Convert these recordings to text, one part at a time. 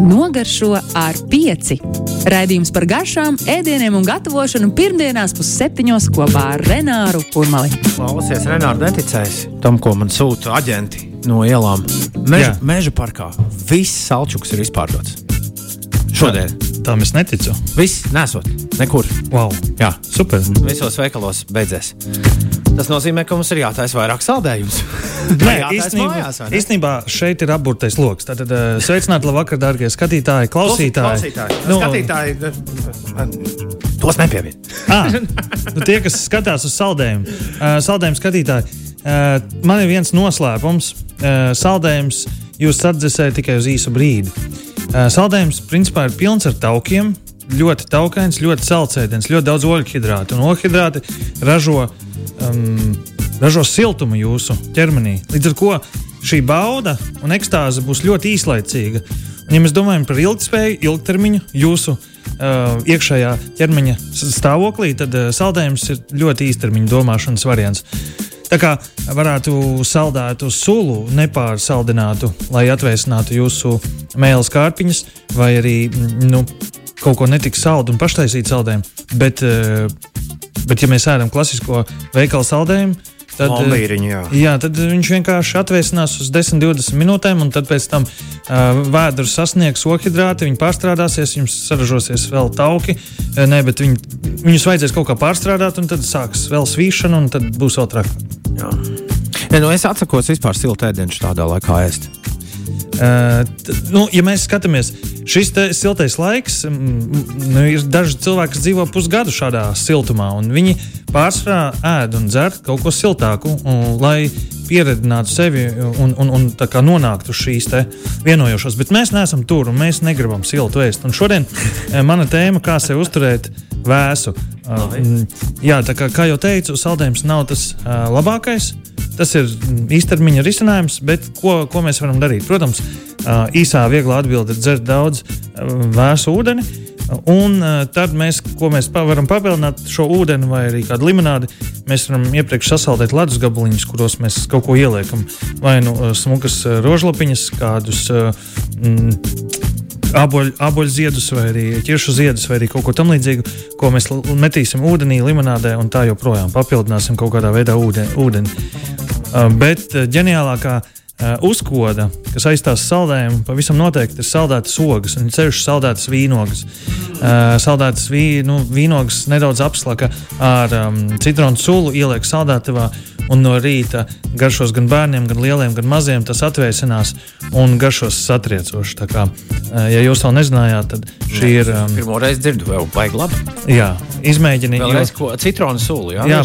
Nogaršo ar pieci. Raidījums par garšām, ēdieniem un gatavošanu pirmdienās pusseptiņos kopā ar Renāru Kurmali. Klausies, Renārs, neticēs tam, ko man sūta aģenti no ielām. Meža, Jā. meža parkā viss salčuks ir izpārdots. Šodien Tam es neticu. viss nesot nekur. Wow. Jā, Super. visos veikalos beidzēs. Tas nozīmē, ka mums ir jātaisa vairāk saldējumus. Nē, īstenībā, šeit ir apburtais lokus. Tātad uh, sveicināti, labvakar, darbie skatītāji, klausītāji. Klausītāji, nu, skatītāji man tos nepievieno. Ah, nu, tie, kas skatās uz saldējumu, uh, saldējumu skatītāji, uh, man ir viens noslēpums. Uh, saldējums jūs atdzesējat tikai uz īsu brīdi. Uh, saldējums principā ir pilns ar taukiem. Ļoti taukains, ļoti saldsēdens, ļoti daudz oļhidrātu. Un oļhidrāti ražo, um, ražo siltumu jūsu ķermenī. Līdz ar to šī bauda un ekstāze būs ļoti īslaicīga. Un, ja mēs domājam par ilgspēju, ilgtermiņu jūsu uh, iekšējā ķermeņa stāvoklī, tad uh, saldējums ir ļoti īstermiņa domāšanas variants. Tā kā varētu saldēt uz sulu, nepārsaldinātu, lai atvēsinātu jūsu mēlus kārpiņas, vai arī mm, nu, kaut ko netik saldu un paštaisīt saldējumu. Bet, uh, bet, ja mēs ēdam klasisko veikalu saldējumu, tad, uh, Lombīriņu, jā. Jā, tad viņš vienkārši atvēsinās uz 10, 20 minūtēm, un tad pēc tam uh, vēders sasniegs okhidrāti, viņi pārstrādāsies, jums saražosies vēl tauki. Uh, nē, bet viņi, viņus vajadzēs kaut kā pārstrādāt, un tad sāks vēl svīšana, un tad būs vēl trakāk. Ja, nu es atsakos vispār siltu ēdienu tādā laikā ēst. Uh, nu, ja mēs skatāmies, šis siltais laiks, mm, nu, ir daži cilvēki, kas dzīvo pusgadu šādā siltumā, un viņi pārsvarā ēd un dzer kaut ko siltāku, un, lai pieredzinātu sevi un, un, un tā kā nonāktu šīs vienojošās. Bet mēs neesam tur, un mēs negribam siltu ēst. Un šodien eh, mana tēma, kā sevi uzturēt vēsu. Uh, jā, tā kā, kā jau teicu, saldējums nav tas uh, labākais. Tas ir īstermiņa risinājums, bet ko, ko mēs varam darīt? Protams, īsā, vieglā atbilde ir dzert daudz vēsu ūdeni. Un tad mēs, ko mēs varam papildināt šo ūdeni vai arī kādu limonādi, mēs varam iepriekš sasaldēt ledus gabaliņus, kuros mēs kaut ko ieliekam. Vai nu smukas rožlapiņas, kādus mm, Aboļu, aboļu ziedus, vai arī ķiršu ziedus, vai arī kaut ko tamlīdzīgu, ko mēs metīsim ūdenī, limonādē un tā joprojām papildināsim kaut kādā veidā ūdeni. ūdeni. Uh, bet uh, ģeniālākā uh, uzkoda, kas aizstās saldējumu, pavisam noteikti ir saldētas ogas, un ceļš saldētas vīnogas. Uh, saldētas vī, nu, vīnogas nedaudz apslaka ar um, citronu sulu, ieliek saldētavā, un no rīta garšos gan bērniem, gan lieliem, gan maziem tas atvēsinās un garšos satriecoši. Tā kā, uh, ja jūs vēl nezinājāt, tad šī ir. Um, Pirmo reizi dzirdu, vēl baigi labi. jā, izmēģiniet. Vēlreiz ko citronu sulu, jā? Jā,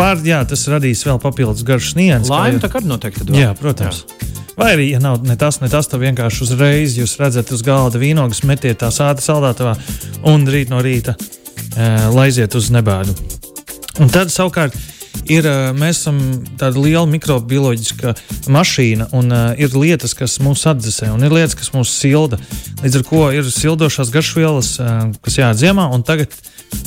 var, jā, tas radīs vēl papildus garšas nianses. kā Laimi jau- tā kā noteikti. Jā, protams. Jā. Vai arī, ja nav ne tas, ne tas, tad vienkārši uzreiz jūs redzat uz galda vīnogas, metiet tā sāta saldētavā un rīt no rīta e, laiziet uz nebēdu. Un tad savukārt ir, eh, mēs esam tāda liela mikrobioloģiska mašīna, un uh, ir lietas, kas mūs atdzesē, un ir lietas, kas mūs silda. Līdz ar to ir sildošās garšvielas, uh, kas jāatdz ziemā, un tagad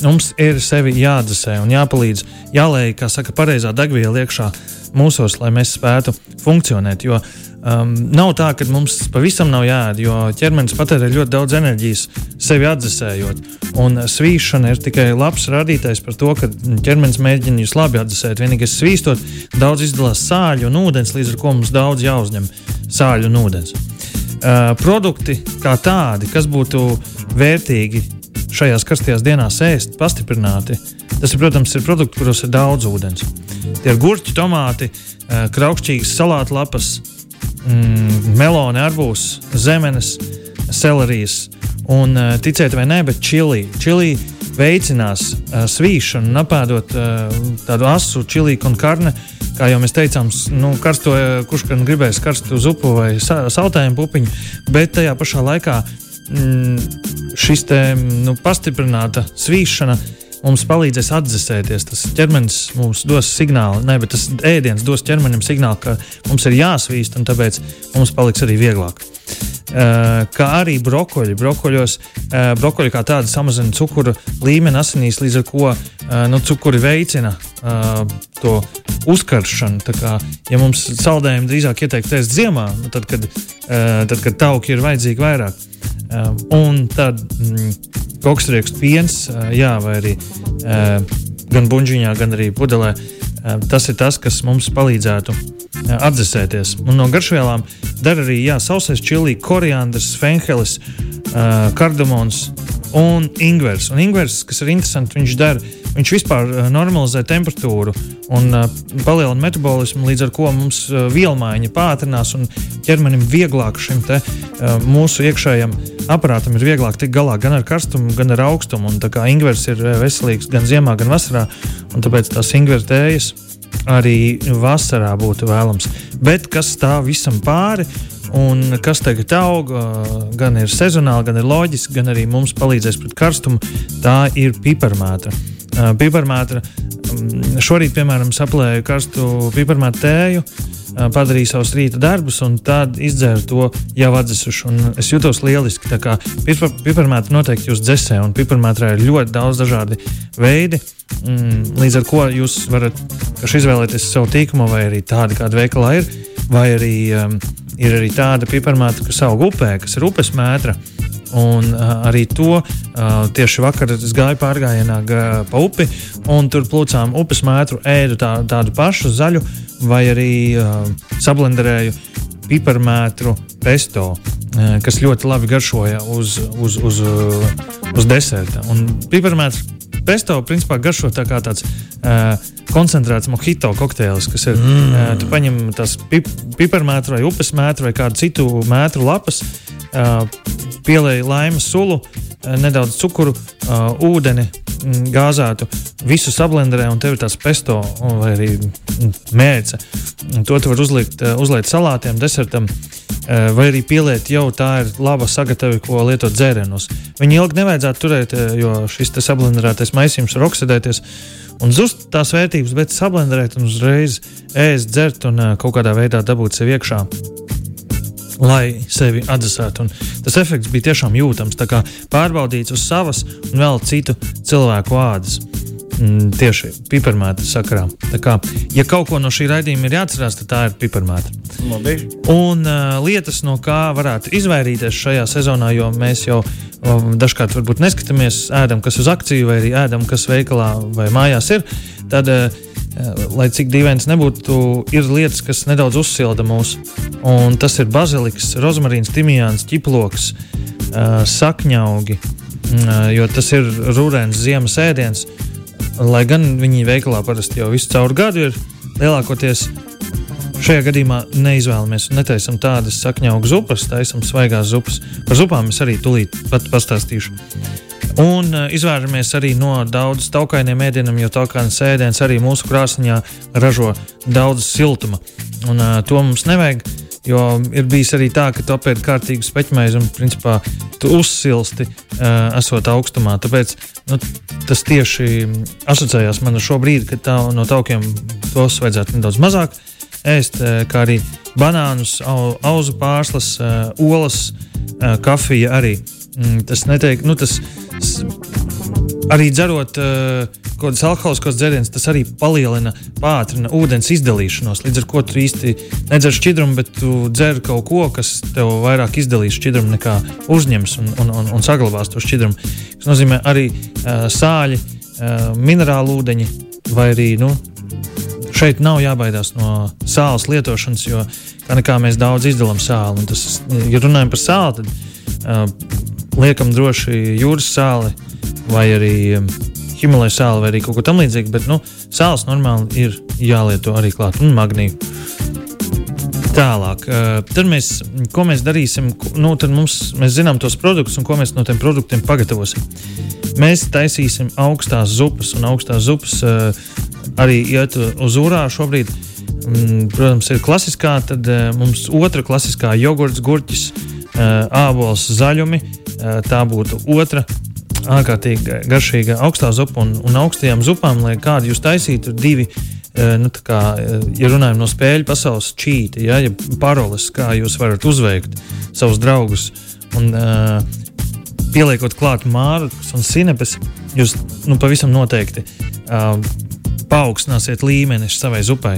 mums ir sevi jāatdzesē un jāpalīdz, jālēj, kā saka, pareizā degviela iekšā mūsos, lai mēs spētu funkcionēt. Jo um, nav tā, ka mums pavisam nav jāēd, jo ķermenis patērē ļoti daudz enerģijas sevi atdzesējot. Un svīšana ir tikai labs rādītājs par to, ka ķermenis mēģina jūs labi atdzesēt. Vienīgais svīstot, daudz izdalās sāļu un ūdens, līdz ar to mums daudz jāuzņem sāļu un ūdens. Uh, produkti kā tādi, kas būtu vērtīgi šajās karstajās dienās ēst, pastiprināti, tas, ir, protams, ir produkti, kuros ir daudz ūdens. Tie ir gurķi, tomāti, uh, kraukšķīgas salātu lapas, mm, meloni, arbūs, zemenes, selerijas. Un uh, ticiet vai nē, bet čili. čili veicinās uh, svīšanu, apēdot uh, tādu asu čilīku un karni. Kā jau mēs teicām, nu, karsto, kurš gan gribēs karstu zupu vai sa sautējumu pupiņu, bet tajā pašā laikā šis te, nu, pastiprināta svīšana mums palīdzēs atdzesēties. Tas ķermenis mums dos signālu, ne, bet tas ēdiens dos ķermenim signālu, ka mums ir jāsvīst, un tāpēc mums paliks arī vieglāk. Uh, kā arī brokoļi. Brokoļos, uh, brokoļi kā tādi samazina cukuru līmeni asinīs, līdz ar to uh, nu, cukuri veicina to uzkaršanu. Tā kā, ja mums saldējumi drīzāk ieteikt ēst ziemā, nu, tad, kad, tad, kad tauki ir vajadzīgi vairāk. Un tad mm, koksriekstu piens, jā, vai arī gan buļbuļsāņā, gan arī pudelē. Tas ir tas, kas mums palīdzētu atdzesēties. Un no garšvielām dara arī jā, sausais čili, koriandrs, fenhelis, kardamons un ingvers. Un ingvers, kas ir interesanti, viņš dara. Viņš vispār uh, normalizē temperatūru un uh, palielina metabolismu, līdz ar to mums uh, vielmaiņa pātrinās un ķermenim vieglāk šim te, mūsu iekšējam aparātam ir vieglāk tikt galā gan ar karstumu, gan ar augstumu. Un, tā kā ingvers ir veselīgs gan ziemā, gan vasarā, un tāpēc tās ingvers tējas arī vasarā būtu vēlams. Bet kas stāv visam pāri? Un kas tagad aug, gan ir sezonāli, gan ir loģiski, gan arī mums palīdzēs pret karstumu, tā ir piparmētra. Piparmētra šorīt, piemēram, saplēju karstu piparmēta tēju, padarīju savus rīta darbus, un tad izdzēru to jau atdzisušu. Es jutos lieliski. Piparmētra noteikti jūs dzēsē, un piparmētrā ir ļoti daudz dažādi veidi. Mm, līdz ar to jūs varat izvēlēties savu tīklumu, vai arī tādu, kāda veikalā ir, vai arī um, ir arī tāda piparmētra, kas aug upē, kas ir upes mētra. Un uh, arī to uh, tieši vakar es gāju pārgājienā gā, pa upi, un tur plūcām upes mētru, ēdu tā, tādu pašu zaļu, vai arī uh, sablenderēju piparmētru pesto, uh, kas ļoti labi garšoja uz, uz, uz, uh, uz deserta. Un piparmētru pesto principā garšo tā kā tāds uh, koncentrēts mojito kokteils, kas ir. Mm. Uh, tu paņem tās pip, piparmētru vai upes mētru vai kādu citu mētru lapas, uh, pielēji laimas sulu, uh, nedaudz cukuru, uh, ūdeni, mm, gāzētu, visu sablenderē, un tev ir tāds pesto vai arī mm, mērce. To tu vari uzlikt, uzliekt salātiem, desertam. Vai arī pieliet jau tā ir laba sagatava, ko lietot dzērienos. Viņu ilgi nevajadzētu turēt, jo šis sablenderētais maisījums var oksidēties un zust tās vērtības, bet sablenderēt un uzreiz ēst, dzert un kaut kādā veidā dabūt sev iekšā. Lai sevi atdzesētu. Un tas efekts bija tiešām jūtams. Pārbaudīts uz savas un vēl citu cilvēku ādas. Mm, tieši piparmēta sakarā. Tā kā, ja kaut ko no šī raidījuma ir jāatcerās, tad tā ir piparmēta. Labi. Un uh, lietas, no kā varētu izvairīties šajā sezonā, jo mēs jau um, dažkārt varbūt neskatāmies, ēdam, kas uz akciju, vai arī ēdam, kas veikalā vai mājās ir. Tad, uh, lai cik dīvains nebūtu, ir lietas, kas nedaudz uzsilda mūs. Un tas ir baziliks, rozmarīns, timijāns, ķiploks, uh, sakņaugi, uh, jo tas ir rūrēns ziemas ēdiens. Lai gan viņi veikalā parasti jau visu caur gadu ir lielākoties. Šajā gadījumā neizvēlamies un netaisām tādas sakņaugu zupas, taisām svaigās zupas. Par zupām es arī tūlīt pat pastāstīšu. Un uh, izvairamies arī no daudz taukainiem ēdieniem, jo taukainas ēdiens arī mūsu krāsniņā ražo daudz siltuma. Un, uh, to mums nevajag, jo ir bijis arī tā, ka tu apēdi kārtīgi speķmaizi un principā tu uzsilsti, uh, esot augstumā. Tāpēc nu, tas tieši asociējās man ar šo brīdi, kad tā, no taukiem tos vajadzētu nedaudz mazāk ēst, uh, kā arī banānus, au, auzu pārslas, uh, olas, uh, kafija arī. Mm, tas netiek, nu, tas arī dzerot uh, kaut kādas alkoholiskos dzērienus, tas arī palielina, pātrina ūdens izdalīšanos. Līdz ar to tu īsti nedzer šķidrumu, bet tu dzer kaut ko, kas tev vairāk izdalīs šķidrumu nekā uzņems un, un, un, un saglabās to šķidrumu. Tas nozīmē arī uh, sāļi, uh, minerālu ūdeņi vai arī. Nu, Šeit nav jābaidās no sāla lietošanas, jo kā nekā mēs daudz izdalām sāli. Tas, ja runājam par sāli, tad uh, liekam droši jūras sāli vai arī um, Himalaya sāli vai arī kaut ko tamlīdzīgu, bet nu, sāls normāli ir jālieto arī klāt un magnīju. Tālāk, uh, tad mēs, ko mēs darīsim, nu, tad mums, mēs zinām tos produktus un ko mēs no tiem produktiem pagatavosim. Mēs taisīsim augstās zupas, un augstās zupas uh, arī iet uz urā šobrīd. Mm, protams, ir klasiskā, tad uh, mums otra klasiskā jogurts, gurķis, ābols, zaļumi, tā būtu otra ārkārtīgi garšīga augstā zupa un, un augstajām zupām, lai kādu jūs taisītu, divi. Nu, kā, ja runājam no spēļu pasaules čīti, ja, ja paroles, kā jūs varat uzveikt savus draugus un uh, pieliekot klāt mārciņas un sinepes, jūs nu, pavisam noteikti uh, paaugstināsiet līmeni savai zupai.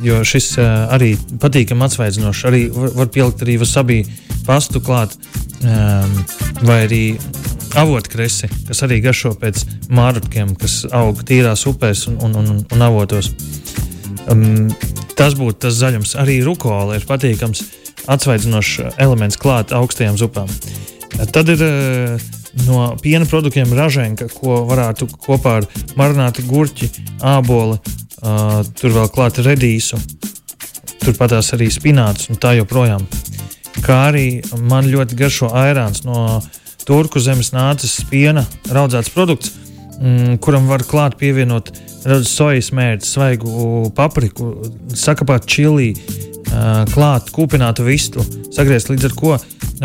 Jo šis uh, arī patīkami atsvaidzinošs. Arī var, var pielikt arī vasabī pastu klāt, um, vai arī avotkresi, kas arī garšo pēc mārciņiem, kas aug tīrās upēs un, un, un, un avotos. Um, tas būtu tas zaļums. Arī rukola ir patīkams, atsvaidzinošs elements klāt augstajām zupām. Tad ir uh, no piena produktiem raženka, ko varētu kopā ar marinātu gurķi, ābolu, uh, tur vēl klāt redīsu, turpatās arī spināts un tā joprojām. Kā arī man ļoti garšo airāns no turku zemes nācis piena raudzēts produkts, mm, kuram var klāt pievienot sojas mērķi, svaigu papriku, sakapāt čili, klāt kūpinātu vistu, sagriezt līdz ar to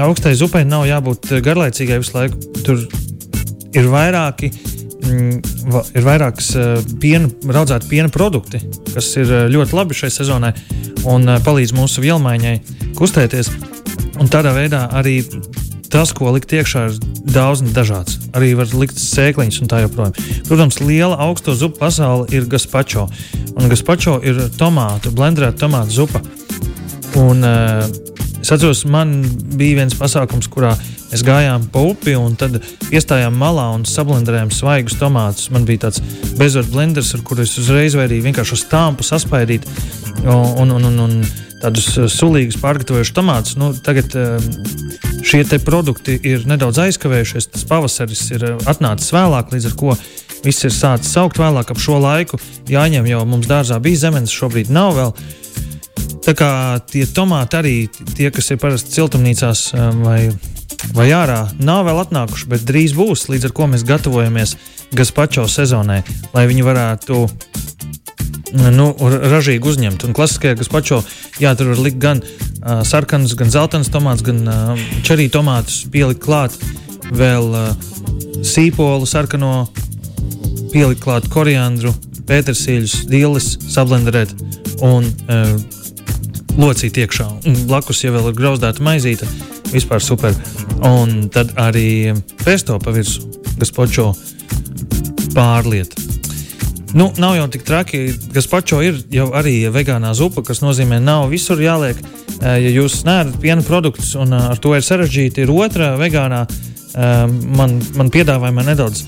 augstai zupai nav jābūt garlaicīgai visu laiku. Tur ir vairāki. Mm, ir vairākas uh, piena, raudzēta piena produkti, kas ir uh, ļoti labi šai sezonai un uh, palīdz mūsu vielmaiņai kustēties. Un tādā veidā arī tas, ko likt iekšā, ir daudz un dažāds. Arī var likt sēkliņas un tā joprojām. Protams, liela augsto zupu pasaule ir gazpacho. Un gazpacho ir tomātu, blendēta tomātu zupa. Un, uh, Es atceros, man bija viens pasākums, kurā mēs gājām pa upi un tad iestājām malā un sablenderējām svaigus tomātus. Man bija tāds bezvadu blenders, ar kuru es uzreiz varēju vienkārši uz stāmpu saspaidīt un, un, un, un tādus uh, sulīgus pārgatavojušus tomātus. Nu, tagad um, šie produkti ir nedaudz aizkavējušies. Tas pavasaris ir uh, atnācis vēlāk, līdz ar to viss ir sācis augt vēlāk ap šo laiku. Jāņem jau mums dārzā bija zemes, šobrīd nav vēl. Tā kā tie tomāti arī tie, kas ir parasti siltumnīcās um, vai, vai ārā, nav vēl atnākuši, bet drīz būs. Līdz ar to mēs gatavojamies gazpacho sezonai, lai viņi varētu nu, ražīgi uzņemt. Un klasiskajā gazpacho, jā, tur var likt gan uh, sarkanus, gan zeltainus tomātus, gan uh, čerī tomātus, pielikt klāt vēl uh, sīpolu, sarkano, pielikt klāt koriandru, pētersīļus, dīles, sablenderēt un uh, locīt iekšā. Un blakus jau ir grauzdēta maizīte. Vispār super. Un tad arī pesto pa virsmu, kas počo pārliet. Nu, nav jau tik traki. Gaspačo ir jau arī vegānā zupa, kas nozīmē, nav visur jāliek. Ja jūs neēdat piena produktus un ar to ir sarežģīti, ir otra vegānā. Man, man piedāvājumā nedaudz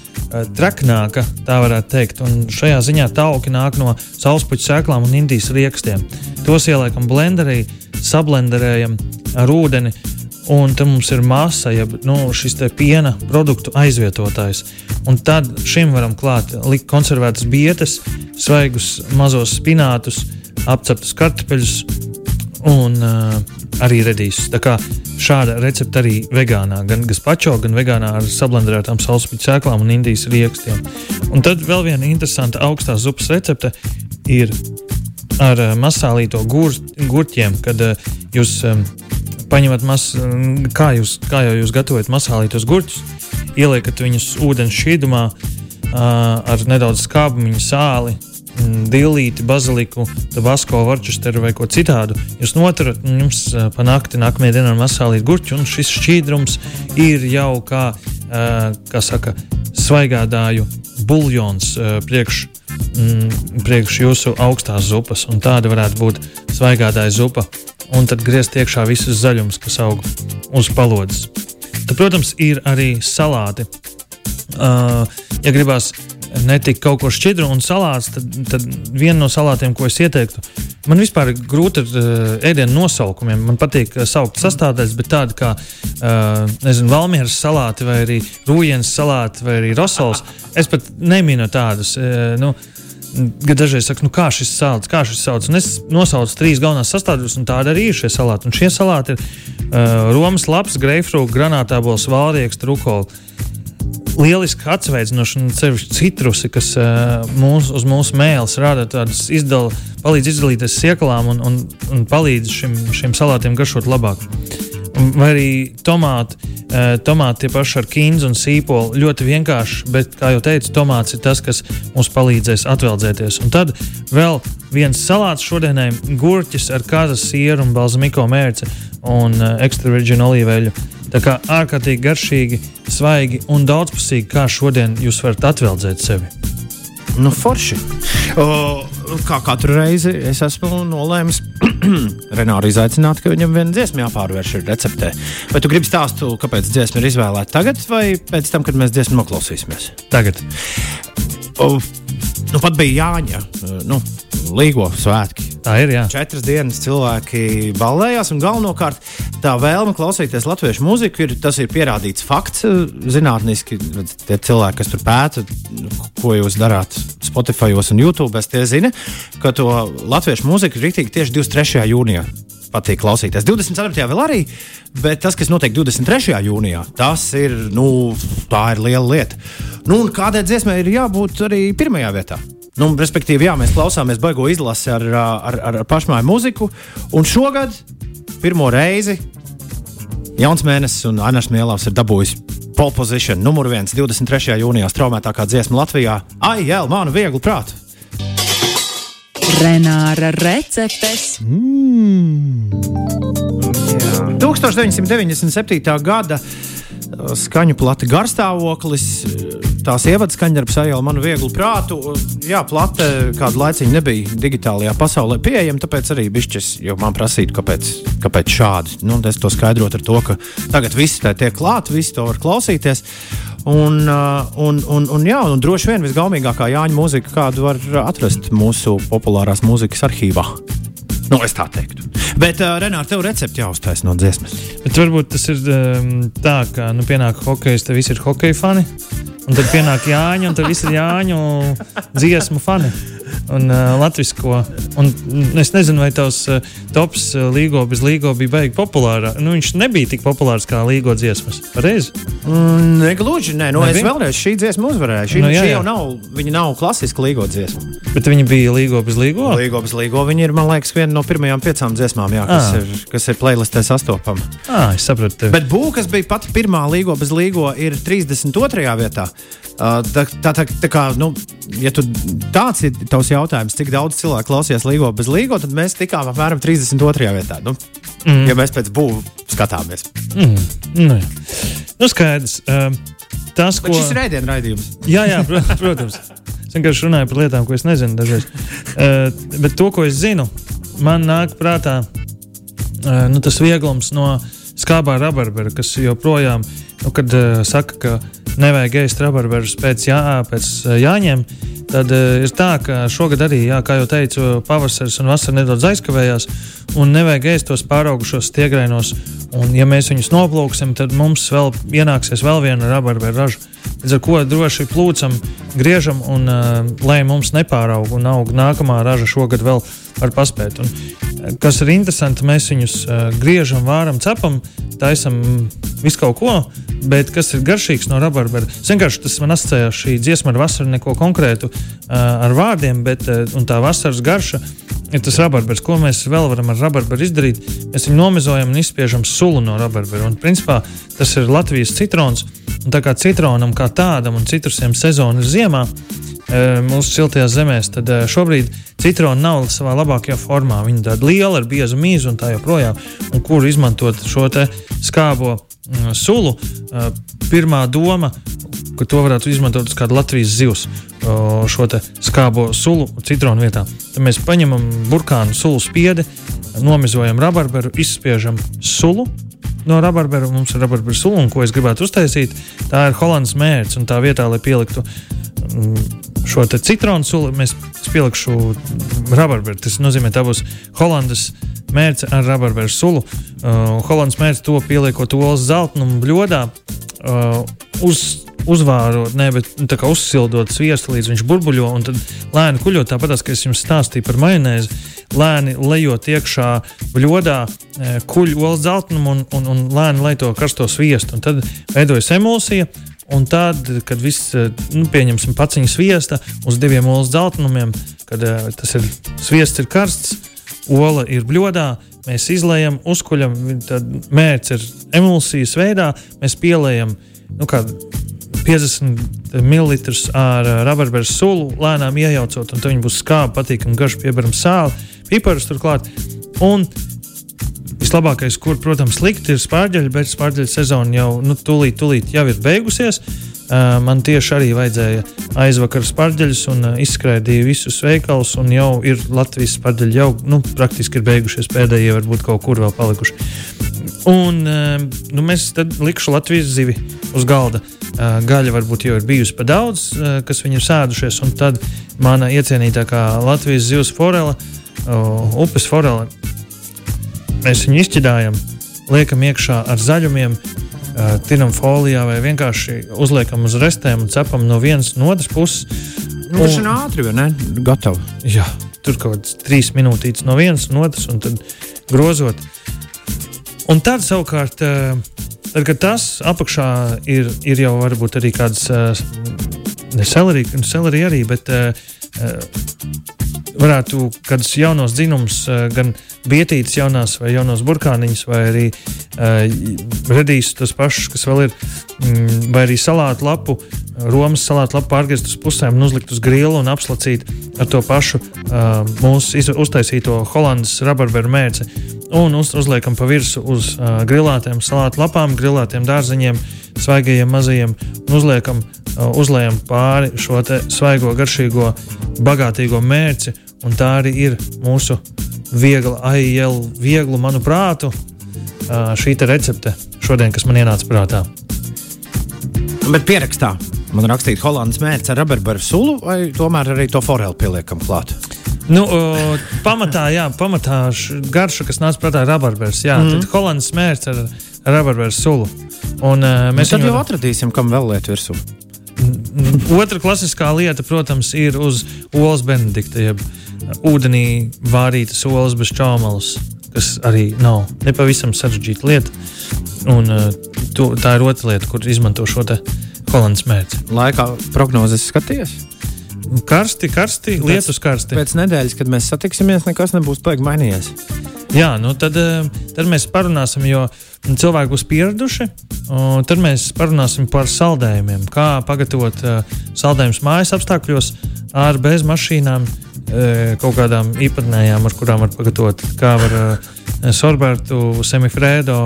traknāka, tā varētu teikt. Un šajā ziņā tauki nāk no saulespuķu sēklām un indijas riekstiem. Tos ieliekam blenderī, sablenderējam ar ūdeni. Un tam mums ir masa, jeb nu, šis piena produktu aizvietotājs. Un tad šim varam klāt likt konservētas bietas, svaigus mazos spinātus, apceptus kartupeļus un uh, arī redīsus. Tā kā šāda recepte arī vegānā, gan gazpacho, gan vegānā ar sablenderētām saulespuķu sēklām un indijas riekstiem. Un tad vēl viena interesanta augstās zupas recepte ir ar uh, masālīto gur, gurķiem, kad uh, jūs um, paņemat mas, kā, jūs, kā jau jūs gatavojat masālītos gurķus, ieliekat viņus ūdens šķīdumā uh, ar nedaudz skābumiņu sāli, dīlīti, baziliku, tabasko, varčesteru vai ko citādu. Jūs noturat, un jums pa nakti nākamajā dienā ir masālīt gurķi, un šis šķīdrums ir jau kā, kā saka, svaigādāju buļļons priekš, mm, priekš jūsu augstās zupas, un tāda varētu būt svaigādāja zupa, un tad griezt iekšā visus zaļumus, kas aug uz palodzes. Tad, protams, ir arī salāti. Uh, ja gribās netika kaut ko šķidru un salāts, tad, tad viena no salātiem, ko es ieteiktu, man vispār ir grūti ar uh, ēdienu nosaukumiem. Man patīk uh, saukt sastāvdaļas, bet tādi kā, uh, nezinu, valmieras salāti vai arī rūjienas salāti vai arī rosols, es pat neminu tādus. Uh, nu, Kad dažreiz saka, nu kā šis salāts, kā šis un es nosaucu trīs galvenās sastāvdaļas, un tāda arī ir šie salāti. Un šie salāti ir uh, Romas lapas, greifrūka, granātābols, vālrieks, trukols lieliski atsveicinoši, sevišķi citrusi, kas uh, mūs, uz mūsu mēles rada tādas izdala, palīdz izdalīties sieklām un, un, un palīdz šim, šim salātiem garšot labāk. Vai arī tomāti, uh, tomāti tie paši ar kīnu un sīpolu ļoti vienkārši, bet, kā jau teicu, tomāts ir tas, kas mums palīdzēs atveldzēties. Un tad vēl viens salāts šodienai - gurķis ar kazas sieru un balzamiko mērci un uh, ekstra virģinu olīveļu. Tā kā ārkārtīgi garšīgi, svaigi un daudzpusīgi, kā šodien jūs varat atveldzēt sevi. Nu, forši. O, kā katru reizi es esmu nolēmis Renāru izaicināt, ka viņam viena dziesma jāpārvērš receptē. Vai tu gribi stāstu, kāpēc dziesma ir izvēlēta tagad vai pēc tam, kad mēs dziesmu noklausīsimies? Tagad. O, nu, pat bija Jāņa. Nu, Līgo svētki. Tā ir. Jā. Četras dienas cilvēki ballējās, un galvenokārt tā vēlme klausīties latviešu mūziku ir, ir pierādīts fakts. Zinātniski, tie cilvēki, kas tur pēta, ko jūs darāt Spotify un YouTube, tie zina, ka to latviešu mūziku ir rīktīgi tieši 23. jūnijā patīk klausīties. 24. vēl arī, bet tas, kas notiek 23. jūnijā, tas ir, nu, tā ir liela lieta. Nu, kādai dziesmai ir jābūt arī pirmajā vietā? Nu, respektīvi, jā, mēs klausāmies baigo izlasi ar, ar, ar, ar pašmāju mūziku. Un šogad pirmo reizi Jauns Mēnesis un Ainārs Mielāvs ir dabūjis pole position numur 1 23. jūnijā straumētākā dziesma Latvijā. Ai, jā, manu vieglu prātu! Renāra receptes. Mm. Jā. 1997. gada skaņu plati garstāvoklis, tās ievadskaņa ar sajēlu manu vieglu prātu. Jā, plate kādu laiciņu nebija digitālajā pasaulē pieejama, tāpēc arī bišķis, jo man prasītu, kāpēc, kāpēc šādi. Nu, es to skaidrotu ar to, ka tagad viss tā tiek klāt, visi to var klausīties. Un, un, un, un, jā, un droši vien visgaumīgākā Jāņa mūzika, kādu var atrast mūsu populārās mūzikas arhīvā. Nu, es tā teiktu. Bet, uh, Renāri, tev recepti jāuztais no dziesmas. Bet varbūt tas ir um, tā, ka nu, pienāk hokejs, te visi ir hokeja fani. Un tad pienāk Jāņa, un tad viss ir Jāņu dziesmu fani un uh, latviešu. Es nezinu, vai tavs uh, tops uh, līgo bez līgo bija baigi populārs. Nu, viņš nebija tik populārs kā līgo dziesmas. Pareizi? Mm, negluži, nē, nu, Nebija? es vēlreiz šī dziesma uzvarēju. Šī, nu, jā, jā. šī jau nav, viņa nav klasiska līgo dziesma. Bet viņa bija līgo bez līgo? Līgo bez līgo. Viņa ir, man liekas, viena no pirmajām piecām dziesmām, jā, kas, à. ir, kas ir playlistē sastopama. Ah, es sapratu. Tevi. Bet būka, kas bija pati pirmā līgo bez līgo, ir 32. vietā. Uh, tā, tā, tā, tā kā, nu, ja tu, tāds ir tavs jautājums, cik daudz cilvēku klausījās Līgo bez Līgo, tad mēs tikām apmēram 32. vietā. Nu, mm. Ja mēs pēc būvniecības skatāmies. Mm. Nu, nu, skaidrs. Uh, tas, ko... Bet šis ir rēdienu raidījums. jā, jā, protams. Es vienkārši runāju par lietām, ko es nezinu dažreiz. Uh, bet to, ko es zinu, man nāk prātā uh, nu, tas vieglums no skābā rabarbera, kas joprojām, nu, kad uh, saka, ka nevajag ēst rabarberus pēc, jā, pēc jāņem, Tad uh, ir tā, ka šogad arī, jā, kā jau teicu, pavasaris un vasara nedaudz aizkavējās, un nevajag ēst tos pāraugušos stiegrainos. Un, ja mēs viņus noplūksim, tad mums vēl ienāksies vēl viena rabarberu raža. Līdz ar to droši plūcam, griežam, un uh, lai mums nepāraug un aug nākamā raža šogad vēl var paspēt. Un, kas ir interesanti, mēs viņus uh, griežam, vāram, cepam, taisam visu kaut ko, bet kas ir garšīgs no rabarbera. Vienkārši tas man asociējās šī dziesma ar vasaru, neko konkrētu uh, ar vārdiem, bet uh, tā vasaras garša ir tas rabarbers. Ko mēs vēl varam ar rabarberu izdarīt? Mēs viņu nomizojam un izspiežam sulu no rabarbera. Un, principā, tas ir Latvijas citrons. Un tā kā citronam kā tādam un citrusiem sezona ir ziemā, mūsu siltajās zemēs, tad šobrīd citrona nav savā labākajā formā. Viņa tāda liela, ar biezu mīzu un tā joprojām. Un kur izmantot šo skābo mm, sulu, pirmā doma, ka to varētu izmantot uz kādu Latvijas zivs. Šo skābo sulu citronu vietā. Tad mēs paņemam burkānu sulu spiedi, nomizojam rabarberu, izspiežam sulu, no rabarbera. Mums ir rabarbera sula, un ko es gribētu uztaisīt, tā ir holandas mērķis. Tā vietā, lai pieliktu mm, šo citronu sulu, mēs pielikšu rabarberu. Tas nozīmē, tā būs Holandas mērce ar rabarberu sulu. Uh, Holandas mērce to pieliekot olas zeltnumu bļodā. Uh, uz, uzvārot, ne, bet nu, uzsildot sviestu līdz viņš burbuļo un tad lēni kuļot. Tāpat kā es jums stāstīju par majonēzi, lēni lejot iekšā bļodā, uh, kuļ olas zeltnumu un, un, un lēni lai to karsto sviestu. Un tad veidojas emulsija Un tad, kad viss, eh, nu, pieņemsim, paciņas viesta uz diviem olas dzeltenumiem, kad uh, tas ir sviests, ir karsts, ola ir bļodā, mēs izlējam, uzkuļam, tad mērķis ir emulsijas veidā, mēs pielējam nu, 50 ml ar uh, rabarberu sulu, lēnām iejaucot, un tad viņi būs skābi, patīkami, garš, piebaram sāli, piparus turklāt. Un vislabākais, kur, protams, likt, ir spārģeļi, bet spārģeļu sezona jau nu, tūlīt, tūlīt jau ir beigusies. Uh, man tieši arī vajadzēja aizvakar spārģeļus un uh, izskraidīju visus veikalus, jau ir Latvijas spārģeļi jau nu, praktiski ir beigušies. Pēdējie varbūt kaut kur vēl palikuši. Un uh, nu, mēs tad likšu Latvijas zivi uz galda. Gaļa varbūt jau ir bijusi pa daudz, kas viņi ir sēdušies, un tad mana iecienītākā Latvijas zivs forela, upes forela, mēs viņu izķidājam, liekam iekšā ar zaļumiem, tinam folijā vai vienkārši uzliekam uz restēm un cepam no vienas no otras puses. Nu, tas ir ātri, vai ne? Gatavi. Jā, tur kaut kāds trīs minūtītes no vienas no otras un tad grozot. Un tad savukārt, tad, kad tas apakšā ir, ir jau varbūt arī kāds ne selerija, selerija arī, bet varētu kādus jaunos dzinumus, gan bietītas jaunās, vai jaunos burkāniņus, vai arī uh, redīs tos pašus, kas vēl ir, mm, vai arī salātu lapu, Romas salātu lapu pārgriezt uz pusēm un uzlikt uz grila un apslacīt ar to pašu uh, mūsu uztaisīto holandas rabarberu mērci. Un uz, uzliekam pa virsmu uz uh, grilētiem salātu lapām, grilētiem dārzeņiem, svaigajiem mazajiem un uzliekam, uh, uzliekam pāri šo svaigo, garšīgo, bagātīgo mērci. Un tā arī ir mūsu viegla, aielu, vieglu manu prātu šī recepte šodien, kas man ienāca prātā. Bet pierakstā man rakstīt Holandas mērķis ar rabarbaru sulu, vai tomēr arī to foreli pieliekam klāt? Nu, o, pamatā, jā, pamatā garša, kas nāca prātā, ir rabarbers. Jā, mm. tad Holandas mērķis ar, ar rabarbaru sulu. Un, uh, mēs tad jau atradīsim, kam vēl liet virsū. Otra klasiskā lieta, protams, ir uz olas benedikta, jeb ūdenī vārītas olas bez čaumalas, kas arī nav nepavisam sarežģīta lieta. Un, uh, to, tā ir otra lieta, kur izmanto šo holandas mērķi. Laikā prognozes skaties. Karsti, karsti, lietus karsti. Pēc nedēļas, kad mēs satiksimies, nekas nebūs baigi mainījies. Jā, nu tad, eh, tad mēs parunāsim, jo cilvēki būs pieraduši. Tad mēs parunāsim par saldējumiem, kā pagatavot eh, saldējumus mājas apstākļos ar bez mašīnām, eh, kaut kādām īpatnējām, ar kurām var pagatavot, kā var sorbētu, semifrēdo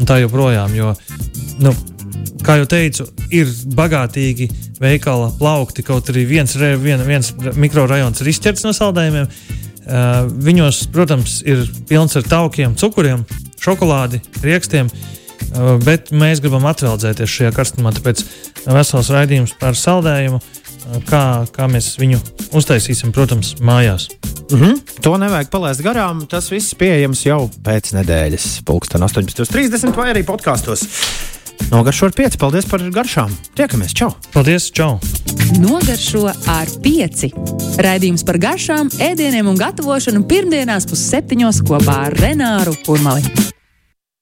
un tā joprojām. Jo, nu, kā jau teicu, ir bagātīgi veikala plaukti, kaut arī viens, vien, viens mikrorajons ir izķerts no saldējumiem. Uh, viņos, protams, ir pilns ar taukiem, cukuriem, šokolādi, rīkstiem, uh, bet mēs gribam atveldzēties šajā karstumā. Tāpēc vesels raidījums par saldējumu, uh, kā, kā mēs viņu uztaisīsim, protams, mājās. Mm -hmm. To nevajag palaist garām. Tas viss pieejams jau pēc nedēļas, pulksten 18.30 vai arī podkāstos. Nogaršo ar pieci. Paldies par garšām. Tiekamies! Čau! Paldies! Čau! Nogaršo ar pieci. Raidījums par garšām, ēdieniem un gatavošanu pirmdienās pusseptiņos kopā ar Renāru Kurmali.